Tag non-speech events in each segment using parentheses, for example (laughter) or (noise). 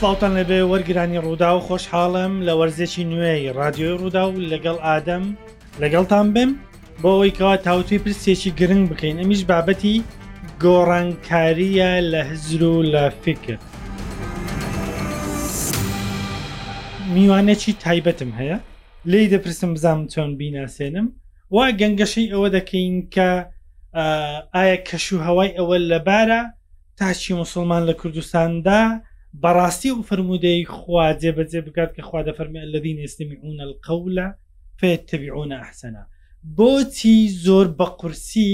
سلااوان لەبێ وەرگرانی ڕوودا و خۆشحاڵم لە وەرزێکی نوێی رادیۆی ڕوودا و لەگەڵ ئادەم لەگەڵتان بم بۆ ئەوەیەوە تاوتوی پرسێکی گرنگ بکەین ئەمیش بابەتی گۆڕانکاریە لە هزر و لە فکر میوانێکی تایبەتم هەیە لی دەپرسم بزانم چۆن بیناسێنم وا گەنگەشەی ئەوە دەکەین کە ئایا کەش و هەوای ئەوە لەبارە تاچی مسلمان لە کوردستاندا بەڕاستی و فرموودەی خوا جێبەجێ بکات کە خوا دەفەرمی لەدین ئێستمیعون القەولە فێتەبیعونە ئەحسەنا بۆچی زۆر بە قورسی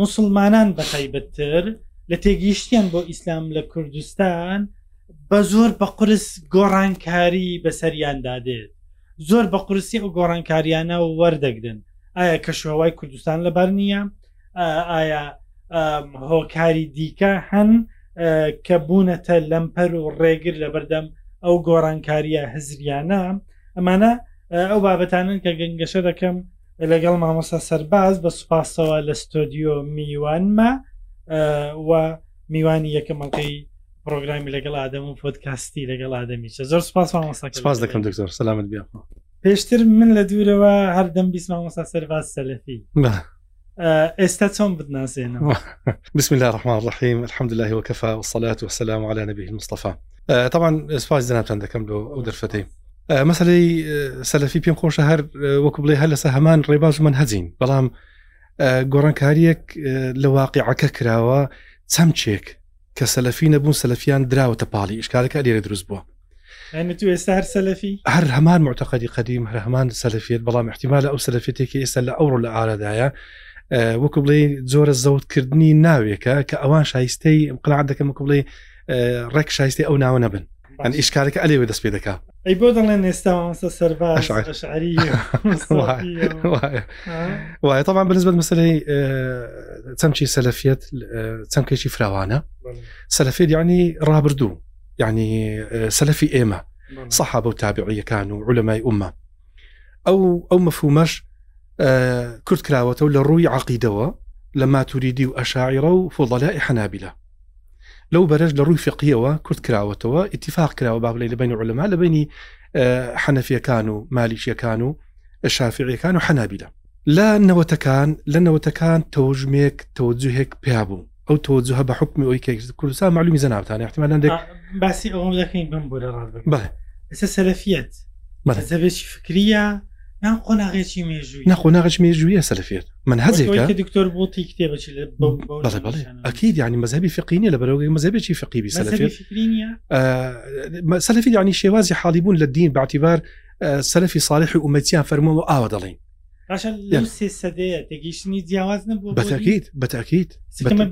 مسلمانان بەتایبەتتر لە تێگەیشتیان بۆ ئیسلام لە کوردستان بە زۆر بە قرس گۆڕانکاری بەسەریاندادێت زۆر بە قورسی و گۆڕانکاریانە و وەردەگرن ئایا کەشوهوای کوردستان لەبەر نییە ئایا هۆکاری دیکە هەن کە بوونەتە لەمپەر و ڕێگر لە بەردەم ئەو گۆڕانکاریە هزریانە ئەمانە ئەو بابەتانن کە گەنگەشە دەکەم لەگەڵ مامۆسا سەرباز بە سوپاسەوە لە ستۆدیۆ میوانمە و میوانی یەکەمەکەی پرۆگرامی لەگەڵ ئادەم و پۆتکاستی لەگەڵ ئادەمیچە زۆر سپاس مامۆساپاس دەکەم دکتۆر سلامت بیا پێشتر من لە دوورەوە هەردەم بیست مامۆسا سەرباز سەلەفی. ئێستا چۆن بدنازێنەوە بسم الله ڕحمان ڕحیم الحمد الله وەکەفا وسەلات وسلام على نبی مستەفا طبعا سپاس دەناتان دەکەم لە ئەو دەرفەتەی مەسلەی سەلەفی پێم خۆشە هەر وەکو بڵێ هەر لەسە هەمان ڕێباز من هەزین بەڵام گۆڕانکاریەک لە واقعەکە کراوە چەمچێک کە سەلەفی نەبوون سەلەفیان دراوەتە پاڵی شکارەکە لێرە دروست بووە تو ئێستا هەر سەلفی هەر هەمان مرتقدی قدیم هەر هەمان سەلفیت بەڵام احتیمال لە ئەو سەلفێتێکی ئێستا لە ئەوڕۆ لە ئارادایە وەکو بڵێ زۆرە زەوتکردنی ناوێکە کە ئەوان شایستەی قلا دەکەمەکو بڵێ ڕێک شایستی ئەو ناوە نەبن ئەن ئیشکارەکە ئەلێوێ دەست پێ دەکا ئەی بۆ دەڵێن ئێستا وایە تاوان بنسبت مەسلەی چەمچی سەلفیت چەمکێکی فراوانە سەلفێت یعنی ڕابردوو یعنی سەلفی ئێمە سەحاب و تابعیەکان و عولەمای ئومە ئەو ئەو مەفومەش کورت کراوەتەوە لە ڕووی عقیدەوە لە ماتوریدی و ئەشاعرە و فۆڵەلای حەنابیلە لەو بەرەش لە ڕووی فقیەوە کورت کراوەتەوە اتفاق کراوە باڵی لە بین ڕلەما لە بینی حەنەفیەکان و مالیشیەکان و شافعیەکان و حەنابیلە لە نەوەتەکان لە نەوەتەکان تۆژمێک تۆجوهێک پیا بوو ئەو تۆجوهە بە حکمی ئەوی کە کوردستان معلومی زەناوتان احتیمالندێک باسی ئەوم دەکەین بم بۆ لە ڕات بە سەرەفیەت بەێکی فکریە قۆناغێکی مێژووی نەخۆ ناغش مێژوویە سەرفێت من هەزێکە دکتۆر بۆتی کتێبێ ئەکیید ینی مەذهبی فقینی لە بەرەوەی مەذهبێکی فقیبی سەلفێت سەلفی ینی شێوازی حاڵی بوون لە دین باعتیبار سەلفی ساڵحی ئومەتیان فەرمەوە ئاوە دەڵین تێگەیشتنی جیاواز نبوو بەتەکییت بەتەکییت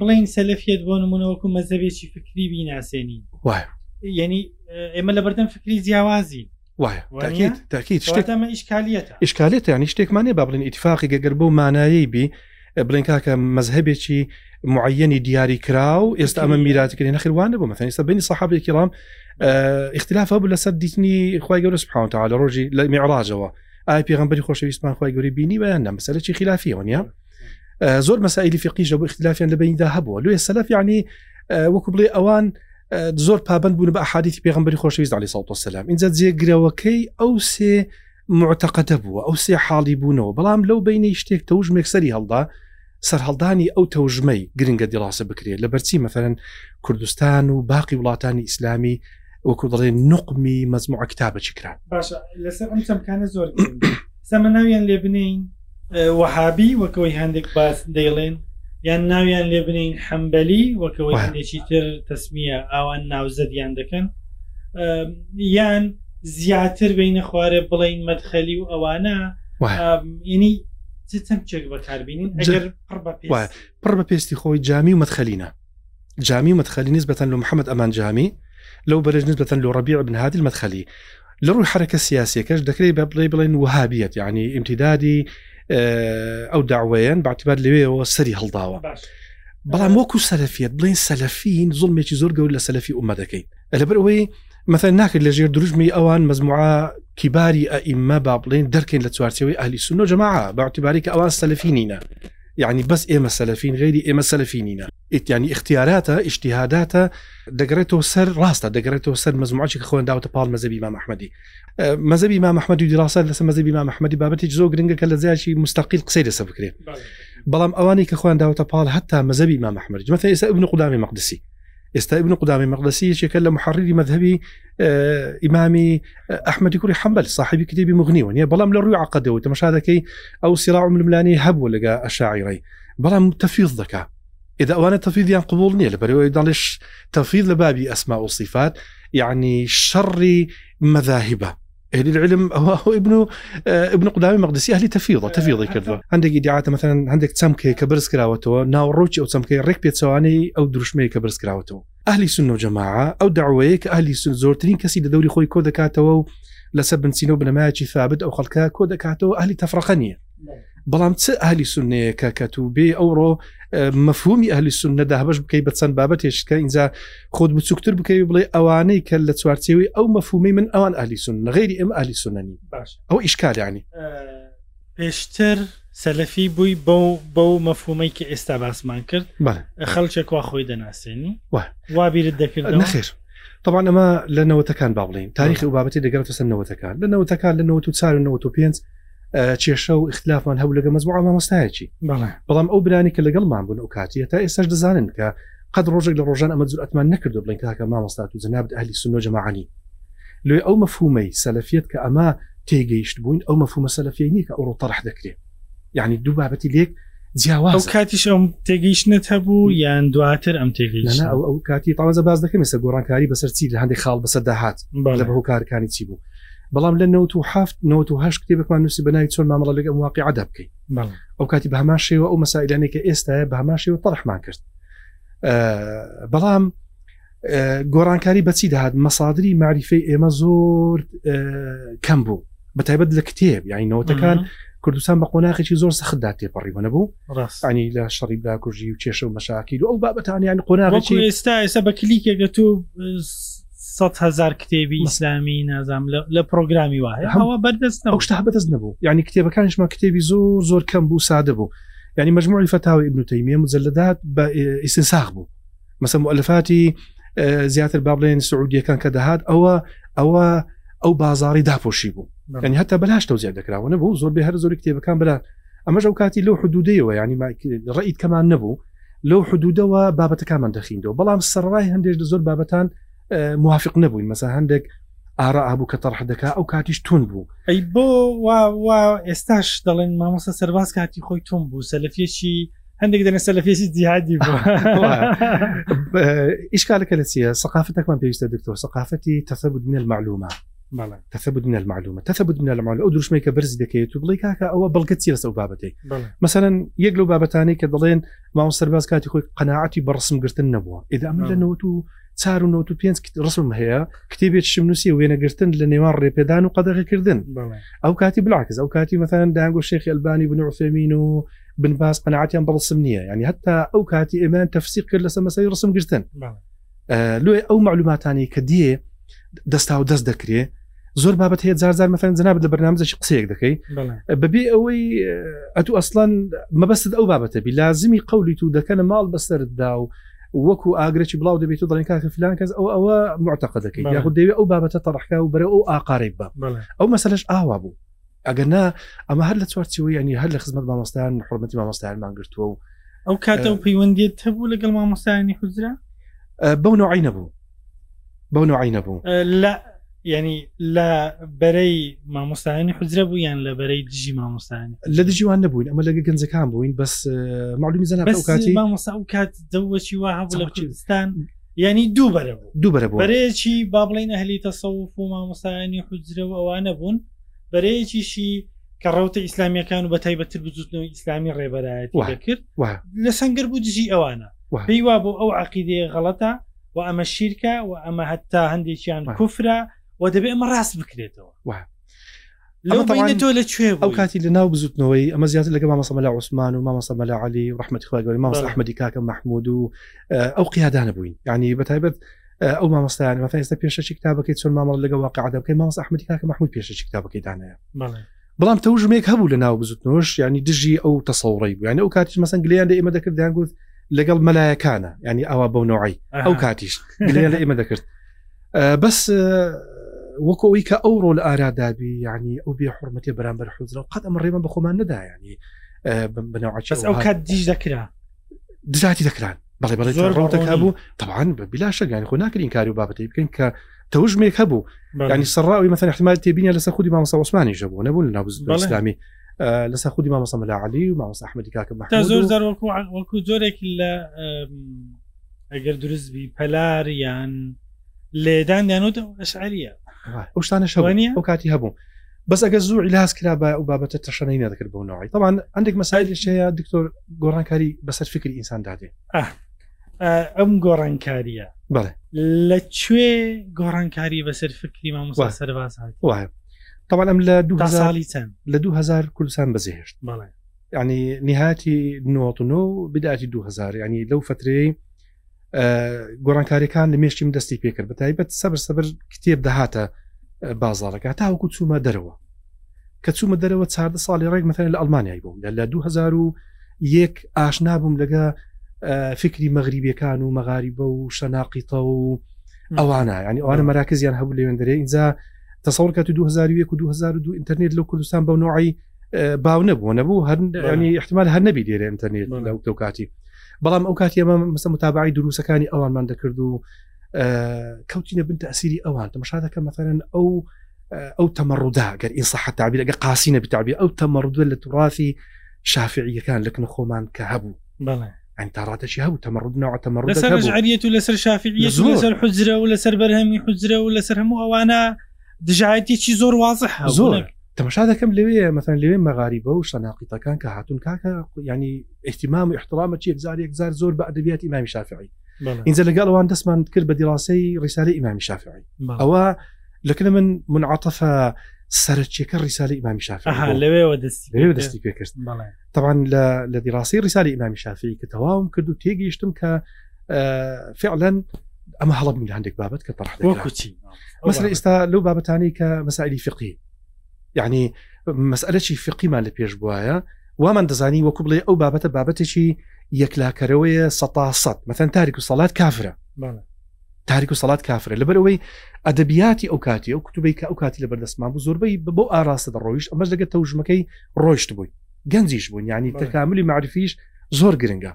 بڵین سەلفێت بۆ نمونەوەکو مەذهبێکی فکری بیناسێنی وای یعنی ئێمە لە بەردەم فکری جیاوازی وایە تاکییت شتێکمە ئیشکالێت ئیشکالێت ینی شتێکمانێ با بڵین ئیتفاقی گەگەر بۆ مانایی بی بڵین کاکە مەزهبێکی معەنی دیاری کرا و ئێستا ئەمە میراتکردین نەخیروانە بۆ مەتەن ئستا بینی سەحابێکی ڕام اختلافە بوو لەسەر دیتنی خی گەورە سپاونتا لە ڕۆژی لە میعراجەوە ئای پێغمبەری خۆشەویستمان خی گەوری بینی بەیاندا مەسەرەی خلافیەوە نیە زۆر مەسائلی فقیش بۆ اختلافیان لە بینیدا هەبووە لێ سەلف یعنی وەکو بڵێ ئەوان زۆر پابند بوون بە حادیتی پێغمبری خۆشویست علی ساوت سلام اینجا جێگرەوەکەی ئەو سێ معتەقەتە بووە ئەو سێ حاڵی بوونەوە بەڵام لەو بینەی شتێک تەوژمێک سەری هەڵدا سەررهڵدانی ئەو تەوژمەی گرنگە دیڕاستە بکرێت لە بەرچی مەفەرەن کوردستان و باقی وڵاتانی ئیسلامی وەکو دەڵێ نقمی مەزموع کتابە چیکران باشە لەسەر ئەم چەمکانە زۆر سەمەناویان لێ بنین وەهابی وەکەوەی هەندێک باس دەیڵێن یان ناویان لێ بنین حەمبەلی وەکەوەیەکی تر تەسمیە ئەوان ناوزەدیان دەکەن یان زیاتر بینە خوارێ بڵین مەدخەلی و ئەوانە ینی چم چێک بەکاربیین پڕ بە پێستی خۆی جامی و مەدخەلینە جامی مەدخەلی نیست بەەن لە محەممەد ئەمان جامی لەو بەرج نیست بەەن لە ڕبیع بنهادی مەدخەلی لە ڕووی حرەکە سیاسەکەش دەکرێت بە بڵێ بڵێن وهابیت یعنی امتدادی ئەو داوەیەن باعتیبات لەوێەوە سەری هەڵداوە بەڵام وەکو سەلفیت بڵین سەلفین زڵمێکی زۆر گەور لە سەلفی ئومە دەکەین لەبەر ئەوەی مەثل ناکرد لە ژێر دروژمی ئەوان مەزموعا کیباری ئەئیممە با بڵێن دەکەین لە چوارچەوەی ئەلی سنۆ جەماع باعتیباری کە ئەوان سەلفی نینە یعنی بەس ئێمە سەلفین غێری ئێمە سەلفینینە ئیتیانی اختیاراتە ئیشتیهاداتە دەگرێتەوە سەر ڕاستە دەگرێتەوە سەر مەزمعچی خوێنداوتە پاڵ مەزەبی ما مححمەدی مەزەبی ما مححمەدی دیڕاستە لەسە مەزەبی ما مححمەدی بابەتی زۆ گرنگگە کە لە زیاشی مستەقیل قسەی لەسە بکرێت بەڵام ئەوانی کە خوێنداوتە پاڵ هەتا مەزەبی ما مححمەرج مەتە ئێستا ابن قودامی مەقدسی ئێستا ابن قدامی مەقدسی یەکێکە لە محڕری مذهبی ئیمامی ئەحمەدی کوری حمبل صاحبی کتێبی مغنیوە نیە بەڵام لە ڕووی عقدەوە تەمەشا دەکەی ئەو سیرا عململانی هەبوو لەگە ئەشاعیڕی بەڵام تەفیز دەکا ئێدا ئەوانە تەفیدیان قوبول نییە لە بەرەوەی داڵش تەفید لە بابی ئەسما و صفات یعنی شەڕی مەذاهبە اهل العلم هو ابن ابن قدامي مقدسي اهلي تفيضه تفيضه كردو عندك ادعاءات مثلا عندك تمكي كبرس كراوتو ناو روتشي او تمكي ريك بيت سواني او دروشمي كبرس كراوتو اهلي سنه وجماعه او دعوه اهلي سن زورترين كسي دوري خوي كو دكاتو لەسەر بنچینە و بنەمایکی ثابت ئەو خەڵکە کۆ دەکاتەوە ئەهلی تەفرەقە نیە بەڵام چ ئەهلی سنەیەکە کە تو بێ ئەوڕۆ مەفهومی ئەهلی سون نەداهبش بکەی بە چەند بابەتێشکە اینجا خۆت بچووکتر بکەی بڵێ ئەوانەی کە لە چوارچێوی ئەو مەفهومی من ئەوان ئەهلی سون غێری ئەم ئەلی سونەنی باش ئەو ئیشکاریانی پێشتر سەلەفی بووی بەو بەو مەفهومەی کە ئێستا باسمان کرد خەڵچێک وا خۆی دەناسێنی وابیرت دەکرد نخیر طبعا ئەمە لە نەوەتەکان با بڵین تاریخی و بابەتی دەگەرتە سەر نەوەتەکان لە نەوەتەکان لە 94 95 چێشە و اختلافان هەو لەگە مەزمو ئەمە مەستایەکی بەڵام ئەو برانی کە لەگەڵمان بوون و کاتیە تا ئێستاش دەزانن کە قەت ڕۆژێک لە ڕۆژان ئەمە زورەتمان نکردو بڵین کاکە مامەستات و زەنابد ئەلی سنۆ جەماعانی لێ ئەو مەفهومەی سەلفیت کە ئەما تێگەیشت بووین ئەو مەفهومە سەلفی نیکە ئەوڕۆ تەڕح دەکرێت یعنی دوو بابەتی لێک جیاواز کاتیش ئەم تێگەیشتنت هەبوو یان دواتر ئەم تێگەیشت ئەو کاتی تازە باز دەکەم ێستا گۆڕانکاری بەسەر چی لە هەندێک خاڵ بەسەر داهات لە بەهو کارەکانی چی بوو بەڵام لە 1970 کتێبێکمان نووسی بەناوی چۆن مامەڵە لەگەم واقعی عدا بکەین ئەو کاتی بە هەماشەوە ئەو مەسایلانێککە ئێستاە بە هەماشەوە تەرحمان کرد بەڵام گۆڕانکاری بەچی داهات مەسادری معریفەی ئێمە زۆر کەم بوو بەتایبەت لە کتێب یاینەوەتەکان کوردستان بە قۆناخێکی زۆر سەخدا تێپەڕیوەە بوو ڕاستانی لە شەڕی بلاکوژی و کێشە و مەشاکی و ئەو بابەتانیان قۆناغێکی ئێستا ئێستا بە کلیکێکگە تو هزار کتێبی ئسلامی نازام لە پرۆگرامی وایە هەوا بەردەست شتا بەدەست نەبوو ینی کتێبەکانشمە کتێبی زۆر زۆر کەم بوو سادە بوو ینی مجموعی فتاوی ابنوتەیمیە مزلدات بە ئیسساخ بوو مەسە مؤلفاتی زیاتر با بڵێن سعودیەکان کە دەهات ئەوە ئەوە ئەو بازاری داپۆشی بوو ینی هەتا بەلاشتە زیاد دەکراوە نەبوو زۆر بێ هەر زۆری کتێبەکان بلا ئەمەش ئەو کاتی لەو حدودەیەوە ینی ڕیت کەمان نەبوو لەو حدودەوە بابەتەکانمان دەخینەوە بەڵام سەرڕای هەندێک زۆر بابەتان موافق نەبووین مەسا هەندێک ئارا ئابوو کە تەڕح دەکا ئەو کاتیش تون بوو ئەی بۆ ئێستاش دەڵێن مامۆسە سەرباز کاتی خۆی تون بوو سەلفێکی هەندێک دەنە سەلفێکی دیهادی بوو (laughs) ئیشکالەکە لە چیە سەقافتەکمان پێویستە دکتۆر سەقافەتی تەسەبوو منە معلومە تەثبت من المعلومە تەثبت من المعلومە ئەو دروشمەی کە برزی دەکەیت و بڵی کاکە ئەوە بەڵگە چیرەسە و بابەتی مثلەن یەک لەو بابەتانی کە دەڵێن ماوە سەرباز کاتی خۆی قەنەعاتی بەڕسم گرتن نەبووە ئێدا ئەمە لە 90 چار و 95 ڕسم هەیە کتێبێت شمنووسی وێنەگرتن لە نێوان ڕێپێدان و قەدەغەکردن ئەو کاتی بلاکز ئەو کاتی مثلەن داگو شێخی ئەلبانی بنوفێمین و بنباس قەنعاتیان بەڵسم نییە ینی هەتا ئەو کاتی ئێمان تەفسیق کرد لە سەمەسەی ڕسم گرتن لێ ئەو معلوماتانی کە دیێ دەستا و دەست دەکرێ زۆر بابەت هەیە زارزار مەفەن زناب لە بەنامزەش قسەیەک دەکەی بەبێ ئەوەی ئەتو ئەسلان مەبەست ئەو بابەتە بی لازمی قولی تو دەکەنە ماڵ بەسەردا و وەکو ئاگرێکی بڵاو دەبێت و دڵێن کاکە فلان کەس ئەو ئەوە معتەقە دەکەیت یاخود دەوێت ئەو بابەتە تەڕحکا و بەرە ئەو ئاقارێک بە ئەو مەسەلش ئاوا بوو ئەگەنا ئەمە هەر لە چوارچەوەی ینی هەر لە خزمەت مامۆستایان حرمەتی مامۆستایانمان گرتووە و ئەو کاتە و پەیوەندێت هەبوو لەگەڵ مامۆستایانی حوزرا بەو نوعی نەبوو بەو نوعی نەبوو لە ینی لە بەرەی مامۆستانی حجرە بوویان لە بەرەی دژی مامۆستانی لە دژیوان نبووین ئەمە لەگە گەنجەکان بووین بەس معلومی زەنا کاتی مامۆسا و کات دەوەچی وا هەبوو لە کوردستان ینی دوو بەرە بوو دوو بەرە بوو بەرەیەکی با بڵین هەلی تەسەوف و مامۆستانی حجرە و ئەوانە بوون بەرەیەکیشی کە ڕوتە ئیسلامیەکان و بە تایبەتر بزوتنەوە ئیسلامی ڕێبەرایەت کرد لە سنگەر بوو دژی ئەوانە پێی وا بۆ ئەو عقیدەیە غەڵەتە و ئەمە شیرکە و ئەمە هەتا هەندێکیان کوفرە و دەبێ ئەمە ڕاست بکرێتەوە تۆ لەکوێ ئەو کاتی لە ناو بزوتنەوەی ئەمە زیاتر لەگە مامەسەمە لە عوسمان و مامەسەمە لە علی ڕحمەتی خواگەوری ماس ئەحمەدی کاکە مححمود و ئەو قیادانە بووین ینی بەتایبەت ئەو مامەستایان مەفە ئێستا پێشەشی کتابەکەی چۆن مامەڵ لەگە واقع دەکەی ماس ئەحمەدی کاکە مححمود پێشەشی کتابەکەی دانەیە بەڵام تەوژمێک هەبوو لە ناو بزوتنەوەش ینی دژی ئەو تەسەڵڕی بوو ینی ئەو کاتیش مەسەن گلیان لە ئێمە دەکردیان گوت لەگەڵ مەلایەکانە ینی ئەوە بەو نوعی ئەو کاتیش لە ئێمە دەکرد بەس وەکو ئەوی کە ئەوڕۆ لە ئارادابی یعنی ئەو بێ حرمەتی بەرامبەر حوزرا قەت ئەمە ڕێمە بەخۆمان نەدا ینی بنەوەچ ئەو کات دیش دەکرا دزاتی دەکران بەڵێ بەڵێ زۆر ڕۆتەکە بوو تەعاان بلا شەگەانی خۆ ناکردین کاری و بابەتی بکەین کە تەژمێک هەبوو ینی سەرڕاوی مەتەن احتمال تێبینە لەسەر خودی مامەسە عوسمانی ژەبوو نەبوو لە ناوزسلامی لەسەر خودی مامەسە مەلاعالی و مامەسە ئەحمەدی کاکە زۆر وەکو زۆرێکی لە ئەگەر دروستبی پەلار یان لێدان دانوتە ئەشعریە ئەو شتانە شەوانە ئەو کاتی هەبوو بەس ئەگە زوو علاس کرا بە ئەو بابەتە تەشەنەی نەدەکرد بوونەوەی تاوان هەندێک مەسایل شەیە دکتۆر گۆڕانکاری بەسەر فکری ئینسان دادێ ئەم گۆڕانکاریە بڵێ لەکوێ گۆڕانکاری بەسەر فکری مامۆستا سەرباز وایە تاوان ئەم لە دو ساڵی چەند لە 2000 کوردستان بەزیهێشت بڵێ ینی نهاتی 99 بداتی 2000 ینی لەو فترەی گۆڕانکاریەکان لە مێشتیم دەستی پێکرد بە تایبەت سەبر سەبر کتێب دەهاتە بازارەکە تاوەکو چوومە دەرەوە کە چوومە دەرەوە چاردە ساڵی ڕێک مەتەن لە ئەلمانیای بووم لە 2000 یەک ئاشنا بووم لەگە فکری مەغریبیەکان و مەغاریبە و شەناقیتە و ئەوانە ینی ئەوانە مەراکزیان هەبوو لەوێن دەرێ اینجا تەسەڵ کە 2001 و 2002 ئینتەرنێت لە کوردستان بەو نوعی باو نەبوو نەبوو هەنی احتمال هەر نەبی دێرە ئینتەرنێت لەو کاتی بەڵام ئەو کاتی ئەمە مەسە متابعی دروستەکانی ئەوانمان دەکرد و کەوتینە بنتە ئەسیری ئەوان تەمەشا دەکە مەفەرەن ئەو ئەو تەمەڕوودا گەر ئینسەحە تابی لەگە قاسینە بتابی ئەو تەمەڕدوە لە توڕافی شافعیەکان لەکنە خۆمان کە هەبوو بڵێ ئەتەڕاتەشی هەبوو تەمەڕودنەوە تەمەڕ لەسەرعریەت و لەسەر شافعی لەسەر حجرە و لەسەر بەرهەمی حجرە و لەسەر هەموو ئەوانە دژایەتێکی زۆر وازح زۆر تەمەشا دەکەم لەوێ مەەن لەوێ مەغاریبە و شەناقیتەکان کە هاتون کاکە ینی احتیمام و احترامە چی هزار هزار زۆر بە ئەدەبیات ئیمامی شافعی اینجا لەگەڵوان دەستمان کرد بە دیڵاسی ریسالی ئیمامی شافعی ئەوە لەکن من منعاتەفە سەرچێکە ریسالی ئیمامی شافی لەوێەوە دەستی دەستی پێکرد تاوان لە دیڕاستی ریسالی ئیمامی شافی کە تەواوم کرد و تێگەیشتم کە فعلەن ئەمە هەڵب من هەندێک بابەت کە پڕ کوچی مەسل ئێستا لەو بابەتانی کە مەسائلی فقی یعنی مەسئلەی فقیمان لە پێش بواە وامان دەزانی وەکو بڵێ ئەو بابەتە بابەتێکی یەکلاکەرەوەیە سەتاسەد مەەن تاریک و سەڵات کافرە تاریک و سەڵات کافرە لەبەرەوەی ئەدەبیاتی ئەو کاتی ئەو کتوبی کە ئەو کاتی لە بەردەستمان بوو زۆربەی بۆ ئاراستە ڕۆیش ئەمەش دەگە تەوژمەکەی ڕۆیشت بووی گەنجیش بوون ینی تەکاملی معرفیش زۆر گرنگە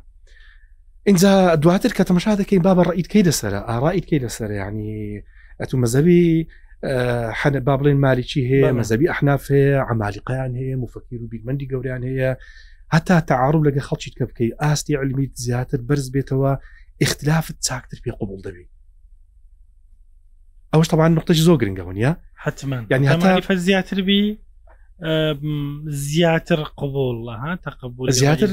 اینجا دواتر کە تەمەشا دەکەین بابە ڕئیتکەی دەسرە ئاڕائیتکەی دەسرە ینی ئەتو مەزەوی حەنە با بڵێن ماریکی هەیە مەزەبی ئەحناف هەیە ئەمالیقیان هەیە مفکیر و بیرمەندی گەوریان هەیە هەتا تعاڕوب لەگە خەڵکی کە بکەی ئاستی علمیت زیاتر بەرز بێتەوە اختلافت چاکتر پێ قوبول دەبی ئەوش تەوان نقطەش زۆ گرنگەونە حتمان ینی زیاتر بی زیاتر قبول ها تقبل زیاتر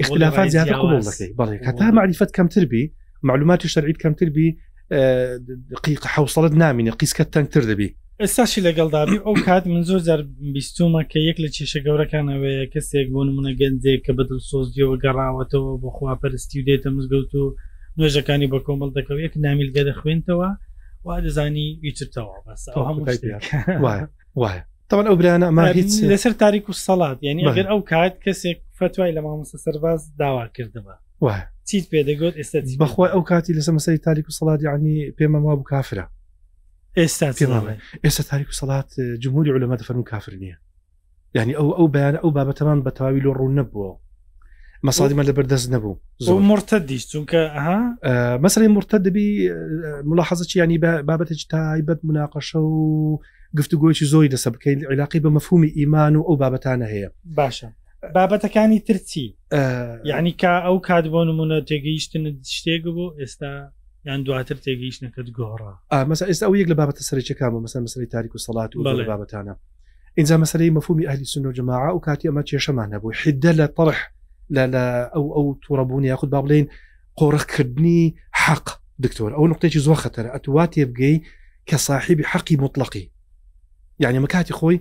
اختلافات زیاتر قبول دەکەی بەڵێ هەتا معریفت کەمتر بی معلوماتی شەرعیت کەمتر بی دقیق حوسڵت نامینە قیسکە تەنگتر دەبی ئێستاشی لەگەڵدابی ئەو کات من زۆر جار بیستومە کە یەک لە چێشە گەورەکانەوەەیە کەسێک بۆ نمونە گەندێک کە بەدڵ سۆزیەوە گەڕاوەتەوە بۆ خواپەرستی و دێتە مزگەوت و نوێژەکانی بە کۆمەڵ دەکەوت یەک نامیلگە دەخوێنتەوە وا دەزانی ویچتەوە بەس هەموو وایە تاوان ئەوبرانە ئەما هیچ لەسەر تاریک و سەڵات یعنی ئەگەر ئەو کات کەسێک فتوای لە مامۆسە سەرباز داوا کردەوە وایە چیت پێدەگوت ئێستا بەخوای ئەو کاتی لەسە مەسەری تاریک و سەڵات یعنی پێمە ما بوو کافرە ئێستا ئێستا تاریک و سەڵات جمهوری علەمە دەفەرم کافر نییە یعنی ئەو ئەو بەیان ئەو بابەتەمان بە تەواوی لۆ ڕوو نەبووە مەسادیمە لە بەردەست نەبوو زۆر مرتە دیش چونکە مەسری مرتە دەبی ملاحەزە چیانی بابەتێک تایبەت مناقەشە و گفتوگۆیی زۆی دەسە بکەین علاقی بە مەفهومی ئیمان و ئەو بابەتانە هەیە باشە بابەتەکانی ترچی یعنی کا ئەو کات بۆ نمونە تێگەیشتن شتێک بوو ئێستا یان دواتر تێگەیشتەکەت گۆڕا مەسا ئێستا ئەو یەک لە بابەتە سەرچەکانەوە مەسا مەسری تاریک و سەڵات و بەڵێ بابەتانە اینجا مەسەی مەفومی ئەهلی سن و جماع و کاتی ئەمە کێشەمان نەبوو حدە لە تەڕح لە ئەو ئەو تووڕەبوونی یاخود با بڵێن قۆڕەکردنی حەق دکتۆر ئەو نقطێکی زۆر خەتەر ئەتووا تێبگەی کە صاحبی حەقی مطلقی یعنی مەکاتی خۆی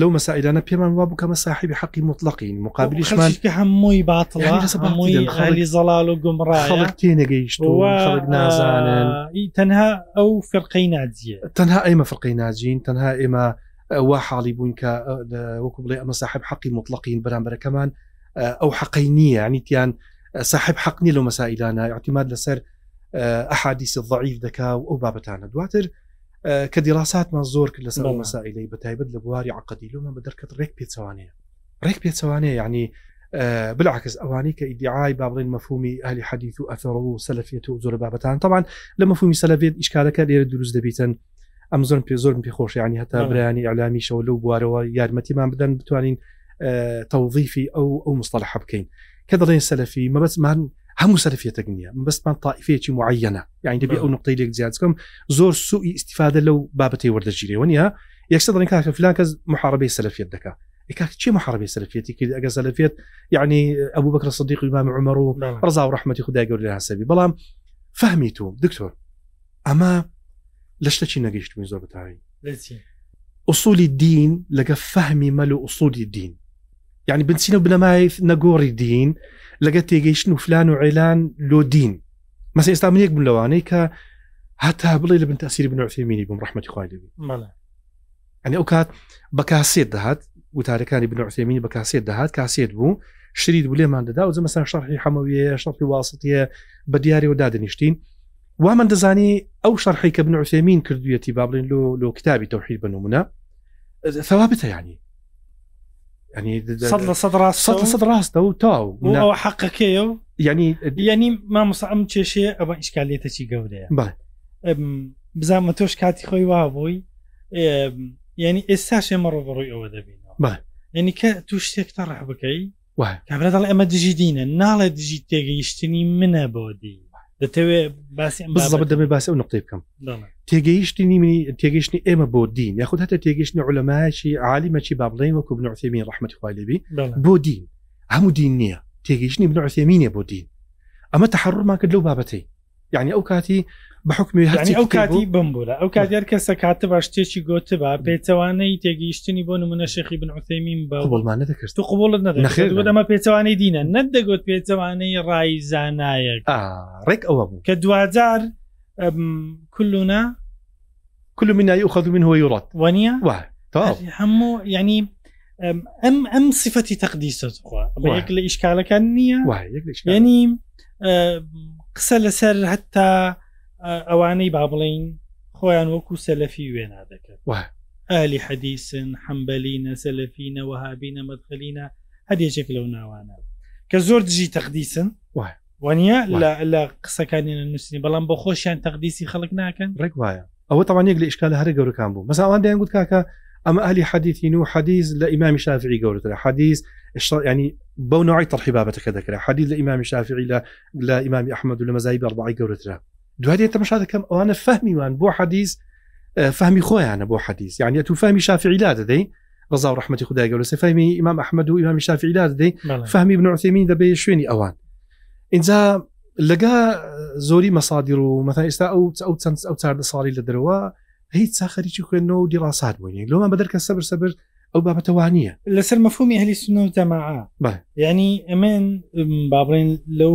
لەو مەسائلانە پێمان وا بکەمە صاحبی حەقی مطلقین مقابلیشمان هەمووی باتڵی زەڵال و گمڕ تێنەگەیشت نازانن تەنها ئەو فرقەی ناجیە تەنها ئێمە فرقەی ناجین تەنها ئێمە وا حاڵی بوون کە وەکو بڵێ ئەمە صاحب حەقی مطلقین بەرامبەرەکەمان ئەو حەقی نییە عنیتیان صاحب حەقنی لەو مەسائلانە اعتماد لەسەر ئەحادیسی ضعیف دەکا و ئەو بابەتانە دواتر کە دیڕاستمان زۆر کرد لەسەر مەسائلەی بەتایبەت لە بواری عقدیلومە بە دەرکەت ڕێک پێچوانەیە ڕێک پێچوانەیە یعنی بلعکس ئەوانی کە ئیدعای بابڵین مەفهومی ئەلی حەدیث و ئەفر و سەلفێت و زۆر بابەتان تاوان لە مەفهومی سەلفێت ئیشکارەکە لێرە دروست دەبیتن ئەم زۆر پێ زۆرم پێخۆش ینی هەتا برانی ئەلامیشەوە لەو بوارەوە یارمەتیمان بدەن بتوانین تەوظیفی ئەو ئەو مستەلح بکەین کە دەڵێن سەلفی مەبەتمان هەموو سەرفێتە نیە بەستمان تاائفەیەکی معەنە یعنی دەبێت ئەو نقطەی لێک زیاتکەم زۆر سوئی استیفاده لەو بابەتی وەردەگیریەوە نیە یەکسە دڵین کاکە فلان کەس محاربەی سەرفێت دکا چی محاربی سەرفێتی کرد ئەگە سەلفێت یعنی ئەبوو بکرە صدیق امام عمر و ڕزا و ڕحمەتی خدای گەور لە هەسەبی بەڵام فەهمی تو دکتۆر ئەمە لە شتەچی نەگەیشتمی زۆر بەتاوی ئوسولی دین لەگە فەهمی مەل و ئوسودی دین یعنی بنچینە بنەمای نەگۆڕی دین لەگە تێگەیشتن و فلان و عێلان لۆ دین مەس ئێستا من یەک بن لەوانەی کە هەتا بڵێ لە بن تاسیری بنوعفێمینی بم ڕحمەتی خوالبی ئەنی ئەو کات بە کاسێت دەهات وتارەکانی بنوعفێمینی بە کاسێت دەهات کاسێت بوو شرید بولێمان دەدا و زمەسان شەرحی حەمەویە شەڕی واسطە بە دیارەوە دادنیشتین وامان دەزانی ئەو شەرحی کە بنوعفێمین کردویەتی با بڵین لۆ لۆ کتابی تەوحید بنمونە ثوابتە ینی صد ڕاستە و تاو حقەکەیە و ینی ینی مامۆسا ئەم کێشێ ئەمە ئیشکالێتە چی گەورەیە بزانمە تۆش کاتی خۆی وا بووی ینی ئێستا شێمە ڕۆبڕووی ئەوە دەبینەوە ینی کە تو شتێکتە ڕح بکەی کابراڵ ئەمە دژی دینە ناڵێ دژی تێگەیشتنی منە بۆ دی دەتەوێت باسی دەبێت باسی ئەو نقطی بکەم تێگەیشتنی منی تێگەشتنی ئێمە بۆ دین یاخود هەتە تێگەشتنی عولەمایکی عالیمەکی بابڵین وەکو بنعسیمین ڕحمەتی خوالبی بۆ دین هەموو دین نییە تێگەیشتنی بنعسیمینە بۆ دین ئەمە تحڕمان کرد لەو بابەتی یعنی ئەو کاتی بەحکمی ئەو کاتی بم بووە ئەو کاتیار کەسە کاتە بە شتێکی گۆتبە پێچەوانەی تێگەیشتنی بۆ نمونە شەخی بن عوتەیمین بە بڵمانە دەکەشت و قوڵت نەخێمە پێچەوانەی دینە نەدەگوت پێچەوانەی ڕایزانایەک ڕێک ئەوە بوو کە دوجار کلونا كل منا يؤخذ منه ويرد ونيا هەموو ینی ئەم ئەم سفەتی تەقدیسەخوا یەک لە ئیشکالەکان نییە ینی قسە لەسەر هەتا ئەوانەی با بڵین خۆیان وەکو سەلەفی وێنا دەکات ئالی حەدیسن حەمبەلینە سەلەفینە وهابینە مدخەلینە هەدێچێک لەو ناوانە کە زۆر دژی تەقدیسن وانە لە قسەکانیە نووسنی بەڵام بە خۆشیان تەقدیسی خەڵک ناکەن ڕێک وایە ئەوە تەوانێک لە ئشکال هەر گەورەکان بوو مەساوان دەیان گوت کاکە ئەمە ئەلی حەدیین و حەدیز لە ئیمامی شافری گەورترە حەدیز ینی بەو نوعی تەرحی بابەتەکە دەکرا حەدی لە ئیمامی شافعی لە لە ئیمامی ئەحمد و لە مەزایی بەڕبعی گەورەرا دوای تەمەشا دەکەم ئەوانە فەهمیوان بۆ حەدیز فەهمی خۆیانە بۆ حەدیز یعنی تو فەهمی شافعی لا دەدەی ڕزا و ڕحمەتی خدای گەورە سفەهمی ئیمام ئەحمد و ئیمامی شافعی لا دەدەی فەهمی بنوعسیمین دەبێت شوێنی ئەوان اینجا لەگا زۆری مەسادیر و مەث ئێستا ئەو ئەو چەند ئەو چاردە ساڵی لە دەرەوە هیچ ساخەریی خوێنەوە دیڕاست بووین لۆمان بەدەر کە سەبر سەبر ئەو بابەتەوانە لەسەر مەفهومی هەلی سنە و جەماعە یعنی ئەمێن بابڕێن لەو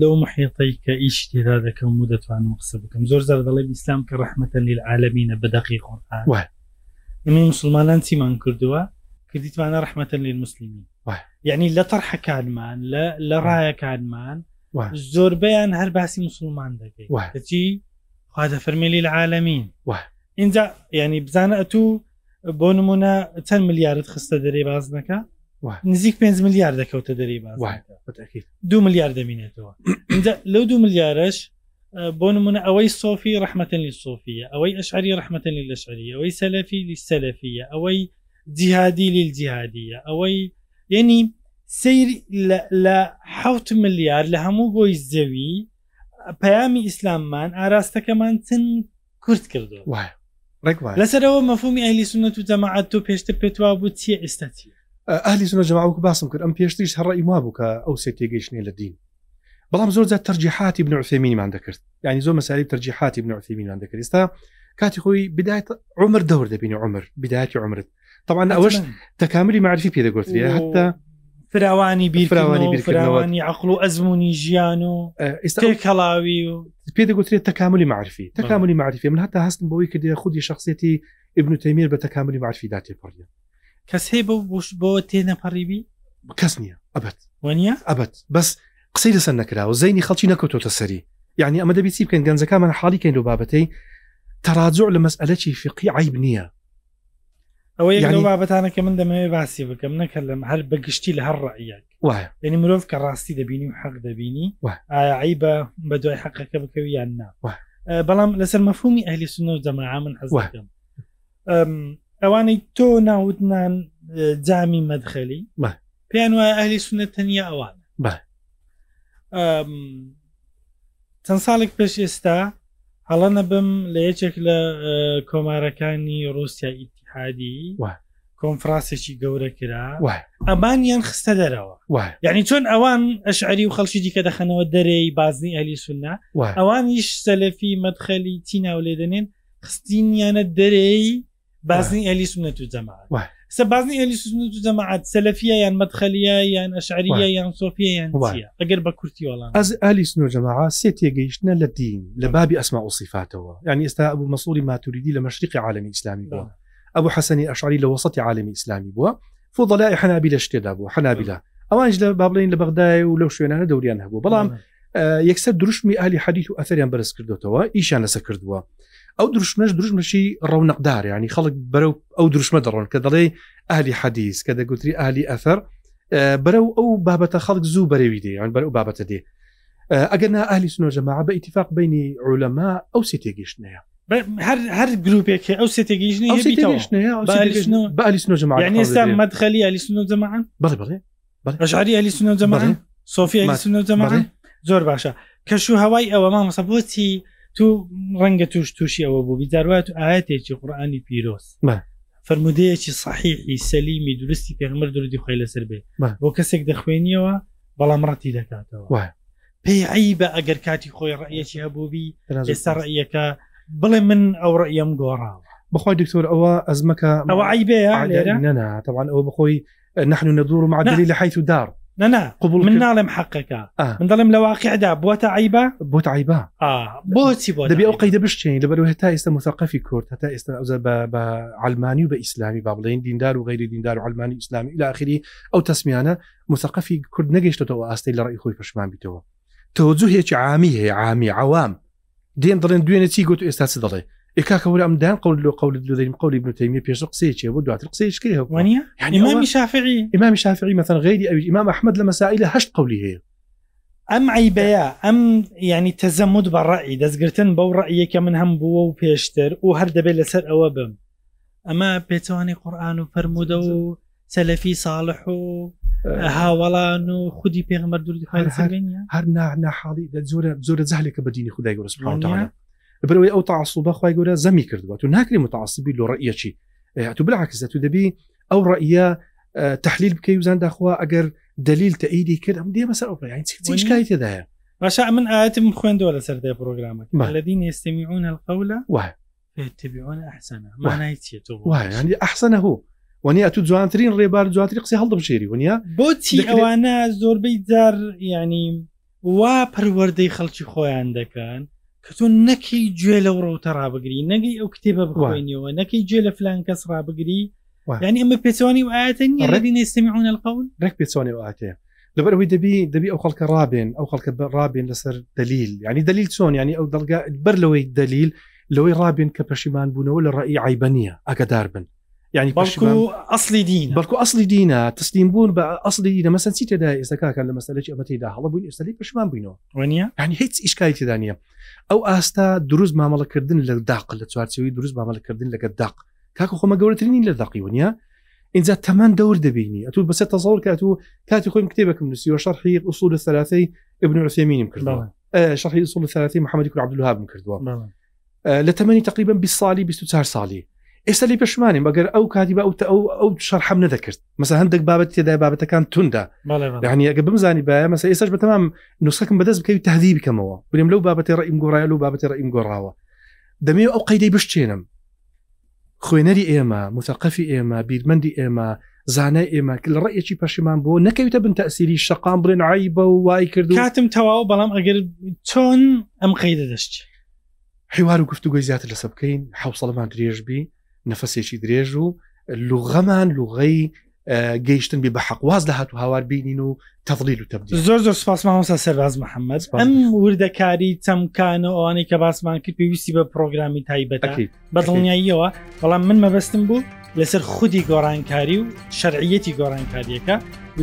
لەو محێتەی کە ئیش تێدا دەکەم و دەتوانم قسە بکەم زۆر زار دەڵێ ئیسلام کە ڕحمەتە لیل عالمینە بەدەقی خۆن ئەمە مسلمانان چیمان کردووە کردیتوانە ڕحمەتە لیل مسللیمی یعنی لە تەرحەکانمان لە ڕایەکانمان زۆربیان هەر باسی مسلمان دەکەیت چی خوا دەفەرمیلی العالمین اینجا ینی بزانە ئەتوو بۆ نمونە چەند ملیارت خستە دەرێ بازنەکە نزیک 5 ملیار دەکەوتە دەری باز دو ملیار دەمینێتەوە لەو دو ملیارش بۆ نمونە ئەوەی سۆفی ڕحمەتەن لی سۆفیە ئەوەی ئەشعری ڕحمەتەن لی لەشعری ئەوەی سەلەفی لی سەلەفیە ئەوەی جیهادی لیل جیهادیە ئەوەی یعنی سیر لە حوت ملیار لە هەموو گۆی زەوی پەیامی ئیسلاممان ئاراستەکەمان چن کورت کردو لەسەرەوە مەفهومی ئەلی سنت و جەماعات تۆ پێشتر پێتوا بوو چیە ئێستا چی ئەلی سنە جەماوەکو باسم کرد ئەم پێشتیش هەڕی ما بووکە ئەو سێ تێگەیشتێ لە دین بەڵام زۆر زیات تەرجیحاتی بنعفێمینیمان دەکرد ینی زۆر مەساری تەرجیحاتی بنعفێمینیان دەکرد ێستا کاتی خۆی بدایت عمر دەور دەبینی عمر بدایەتی عمرت طبعا ئەوەش تەکاملی معرفی پێدەگوتری هەتا فراوانی بیرراوانی فراوانی عقل و ئەزمموی ژیان و ئێستاکەڵاوی و پێ دەگوترێت تەکاملی معرفی تەکاملی معرفی من هەتا هەستم بەوەی کردی خودی شخصێتی ئبن تەمیر بە تەکاملی معرفی دا تێپڕە کەس هەیە بە بۆش بەوە تێنەپەڕیبی کەس نییە ئەبەت وانە ئەبەت بەس قسەی لەسەر نەکرا و زەینی خەڵکی نەکەوتۆتە سەری یعنی ئەمە دەبیی بکەن گەنجەکانمان حاڵی کەین و بابەتەی تەراجۆ لە مەسئلەکی فقی عیب نییە ئەوە یعنی بابەتانەکە من دەمەوێت باسی بکەم نەکە لەم هەر بەگشتی لە هەر ڕعیەک وایە یعنی مرۆڤ کە ڕاستی دەبینی و حەق دەبینی ئای بە بە دوای حەقەکە بکەوی یان نا بەڵام لەسەر مەفهومی ئەهلی سنە و دەما من حەزەکەم ئەوانەی تۆ ناوتنان جامی مەدخەلی پێیان وایە ئەهلی سنە تەنیا ئەوانە چەند ساڵێک پێش ئێستا هەڵە نەبم لە یەکێک لە کۆمارەکانی رووسیا ئیتحادی کۆنفرانسێکی گەورە کرا ئەمان یان خستە دەرەوە یعنی چۆن ئەوان ئەشعری و خەڵکی دیکە دەخەنەوە دەرەی بازنی ئەلی سنا ئەوانیش سەلەفی مەدخەلی تینا و لێدەنێن خستینیانە دەرەی بازنی ئەلی سونەت و جەما سەبازنی ئەلی سوسنت و جەماعات سەلفە یان مەدخەلیە یان ئەشعریە یان سۆفیە یان ئەگەر بە کورتی وڵام ئەس ئەلی سنو جەماعا سێ تێگەیشتە لە دین لە بابی ئەسما وصفاتەوە یعنی ئێستا ئەبوو مەسوری ماتوریدی لە مەشرقی عالمی ئسلامی بووە ئەبوو حەسەنی ئەشعری لە وسطی عالمی ئسلامی بووە فۆڵای حەنابی لە شتێدا بوو حەنابیلا ئەوانش لە بابلین لە بەغدای و لەو شوێنانە دەوران هەبوو بەڵام یەکسەر دروشمی ئالی حەدیت و ئەثەریان بەرز کردوتەوە ئیشان لەسە کردووە ئەو دروشمەش دروشمەشی ڕەونەقدار ینی خەڵک بەرەو ئەو دروشمە دەڕۆن کە دەڵێ ئالی حەدیز کە دەگوتری ئالی ئەثەر بەرەو ئەو بابەتە خەڵک زوو بەرەوی دێ یان بەرەو بابەتە دێ ئەگەر نا ئالی سنۆژەما بە ئیتفاق بینی ڕولەما ئەو سێ تێگەشتنەیە هەر گرروپێکی ئەو سێ تێگەیشتنی بەلی سنۆژەما ئێستا مەدخەلی ئالی سنۆجەمان بڵێ بڵێ ڕژاری ئەلی سنۆجەمان سۆفی ئەلی سنۆجەمان زۆر باشە کەش و هەوای ئەوە ما مەسە بۆچی تو ڕەنگە توش تووشی ئەوە بوو بیداروات ئاەتێکی قورآانی پیرۆست فرمودەیەکی صحیحی سەلیمی درستی پێغمر درودی خۆی لەسەر بێ بۆ کەسێک دەخوێنیەوە بەڵام ڕەتی دەکاتەوە پێی عی بە ئەگەر کاتی خۆی ڕەیەکی هەبووبی ئێستا ڕەیەکە بڵێ من ئەو ڕەیم گۆڕاوە بخۆی دکتۆر ئەوە ئەزمەکە ئەوە عیبێ نەنا تاوان ئەو بخۆی نحن ندور مع دليل حيث دار نەنا قوبول من ناڵێم حقەکە من دەڵێم لە واقعدا بۆتە عیبە بۆت عیبە بۆچی بۆ دەبێ ئەو قەیدە بشتین لەبەر هێتا ئێستا مساقفی کورد هەتا ئێستا ئەوزە بە علمانی و بە ئیسلامی با بڵێن دیندار و غیری دیندار و علمانی ئیسلامی لاخری ئەو تەسمیانە مساقفی کورد نەگەیشتەوە ئاستی لە ڕی خۆی پشمان بیتەوە تۆزوو هێکی عامی هەیە عامی عوام دێن دەڵێن دوێنە چی گوت ئێستا چ دەڵێ ئێکاکەور ئەمدان قول لە قول دەیم قولی بنوتەیمی پێش قسێکی بۆ دواتر قسێشکی هەوانە ئمامی شافعی ئمامی شافعی مەەن غیری ئەوی ئمام ئەحمد لە مەسائل لە هەشت قولی هەیە ئەم عیبەیە ئەم ینی تەزەمود بە ڕعی دەستگرتن بەو ڕعیەکە من هەم بووە و پێشتر و هەر دەبێت لەسەر ئەوە بم ئەمە پێچوانی قورآن و فرەرمودە و سەلەفی ساڵح و هاوەڵان و خودی پێغمەردوو هەر ناحاڵی زۆرە زۆرە جاالێکە بەدینی خدای گەورە لەبەرەوەی ئەو تاسوبە خخوای گەورە زەمی کردووە تو ناکری متعسبی لۆ ڕەیەکی تو بلعکسە تو دەبی ئەو ڕەیە تحلیل بکەی وزان داخوا ئەگەر دلیل تەئیدی کرد ئەم دێ بەسەر ئەوپیانشکای تێداە باشا من ئاەتم خوێندەوە لەسەر دێ پرۆگرامەکە لەدین ئێستمیعون القولە وای تبیعون ئەحسەنە مانای چێت وای ینی ئەحسەنە هو ونیا تو جوانترین ڕێبار جواتری قسی هەڵدە بشێری ونیا بۆچی ئەوانە زۆربەی جار ینی وا پەروەەردەی خەڵکی خۆیان دەکەن کە تۆ نەکەی گوێ لەو ڕۆتە ڕابگری نەگەی ئەو کتێبە بخوێنیەوە نەکەی گوێ لە فلان کەس ڕابگری ینی ئەمە پێچوانی و ئاەتەن ڕدی نێستمیعون القون ڕێک پێچوانی ئااتەیە لەبەر ئەوی دەبی دەبی ئەو خەڵکە ڕابێن ئەو خەڵکە ڕابێن لەسەر دلیل ینی دلیل چۆن ینی ئەو دەلگا بەر لەوەی دلیل لەوەی ڕابێن کە پەشیمان بوونەوە لە ڕێی عیبەنە ئەگەدار بن يعني بەڵکو ئەاصلی دین بەڵکو ئەاصلی دینە تسلیم بوون بە ئەاصلی دینە مەسەن چی تێدا ئێستاکان لە مەسەلەی ئەمەتیدا هەڵە بوون ئێستای پشمان بووینەوە وانە هەنی هیچ ئیشکای تێدانە ئەو ئاستا دروست مامەڵەکردن لە داق لە چوارچەوەی دروست مامەلەکردن لەگە داق کاکە خۆمە گەورەترینی لە داقی ونیە اینجا تەمان دەور دەبینی ئەتو بەسەر تەزڵ کات و کاتی خۆیم کتێبەکەم نووسیوە شەرحی ئوسول لە سەلاسی ابن عسیمینیم کردەوە شەحی سوڵ سەلاسی محەممەدی عبدلوها بم کردووە لە تەمەنی تقریبا 20 سالی 24 سالی ئێستا لی پێشمانین بەگەر ئەو کاتی بە ئەوتە ئەو ئەو شەرحەم نەدەکرد مەسا هەندێک بابەت تێدای بابەتەکان توندا ینیگە بمزانی باە مەسا ئێستاش بەتەمام نوسەکەم بەدەست بکەوی تهدی بکەمەوە بریم لەو بابەتی ڕئیم گۆڕایە و بابەتی ڕئیم گۆڕاوە دەمێ ئەو قەیدەی بشتێنم خوێنەری ئێمە متەقەفی ئێمە بیرمەندی ئێمە زانە ئێمە لە ڕێکی پەشیمان بۆ نەکەویتە بن تەسیری شقام بڵێن عی بە وای کرد کاتم تەواو بەڵام ئەگەر چۆن ئەم قەیدە دەست حیوار و گفتوگوی زیاتر لەسە بکەین حوسڵمان درێژبی نەفەسێکی درێژ و لوغەمان لوغەی گەیشتن بێ بە حەقواز لە هاتو هاوار بینین و تەفلیل و تەبدی زۆر زۆر سپاسماوەسا سەرڕاز محەممەد ئەم وردەکاری چەمکانە ئەوانەی کە باسمان کرد پێویستی بە پرۆگرامی تایبەت بەدڵنیاییەوە بەڵام من مەبەستم بوو لەسەر خودی گۆڕانکاری و شەرعەتی گۆڕانکاریەکە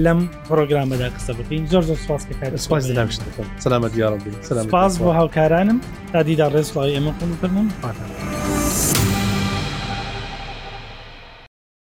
لەم پرۆگرامەدا قسە بکەین زۆر زۆر سپاسەکەسەلامەت یاڕبی سپاس بۆ هاوکارانم تا دیدا ڕێزڵی ئێمە خۆ بکردم پاتە.